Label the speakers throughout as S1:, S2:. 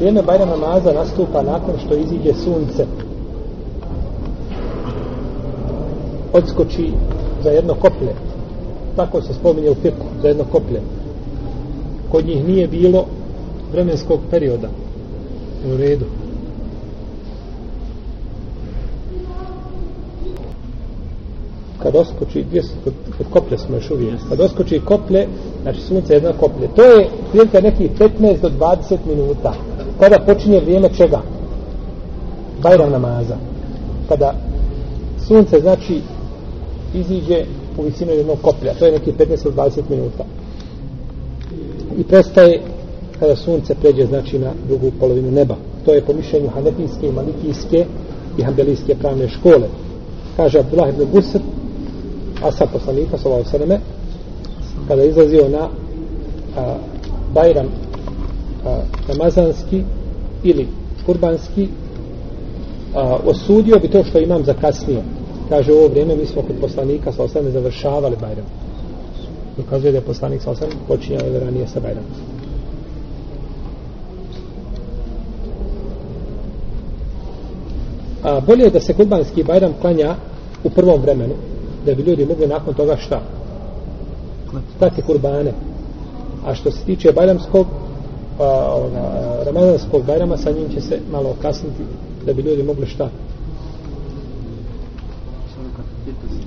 S1: Vrijeme Bajram namaza nastupa nakon što iziđe sunce. Odskoči za jedno koplje. Tako se spominje u fiku, za jedno koplje. Kod njih nije bilo vremenskog perioda. U redu. kad oskoči, gdje su, kod, kod koplje smo još uvijek, kad oskoči koplje, znači sunce je jedno koplje, to je prilike nekih 15 do 20 minuta, kada počinje vrijeme čega? Bajram namaza. Kada sunce, znači, iziđe u visinu jednog koplja, to je neki 15-20 minuta. I prestaje kada sunce pređe, znači, na drugu polovinu neba. To je po mišljenju hanefijske i malikijske i hambelijske pravne škole. Kaže Abdullah ibn Busr, asa poslanika sallallahu alejhi kada je izlazio na a, Bajram a, namazanski, ili kurbanski a, osudio bi to što imam zakasnio kaže u ovo vrijeme mi smo kod poslanika ve selleme završavali Bajram dokazuje da je poslanik ve selleme počinjao ranije sa Bajramom A, bolje je da se kurbanski bajram klanja u prvom vremenu da bi ljudi mogli nakon toga šta? Klati kurbane. A što se tiče bajramskog, a, ona, ramazanskog bajrama, sa njim će se malo kasniti da bi ljudi mogli šta?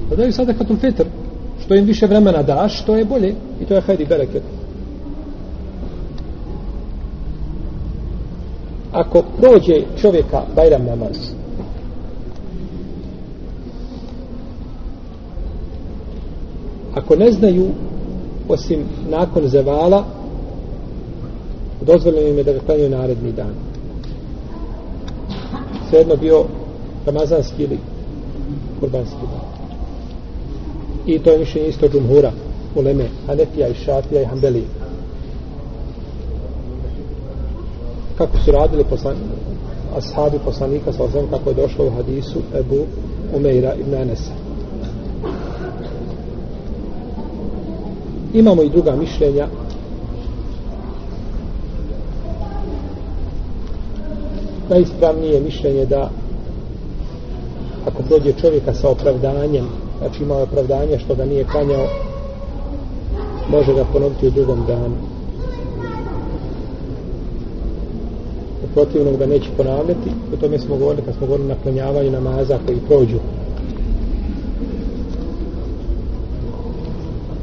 S1: Da daju sada katul fitr. Što im više vremena daš, to je bolje. I to je hajdi bereket. Ako prođe čovjeka bajram namaz, ako ne znaju osim nakon zevala dozvoljeno im je da ga klanjaju naredni dan. Svejedno bio ramazanski ili kurbanski dan. I to je mišljenje isto džumhura u Leme, Hanefija i Šafija i Hanbelija kako su radili poslan, ashabi poslanika sa ozem kako je došlo u hadisu Ebu Umeira ibn Anesa. Imamo i druga mišljenja najispravnije mišljenje da ako dođe čovjeka sa opravdanjem znači ima opravdanje što ga nije klanjao može ga ponoviti u drugom danu. U protivnom ga neće ponavljati o tome smo govorili kad smo govorili na klanjavanju namaza koji prođu.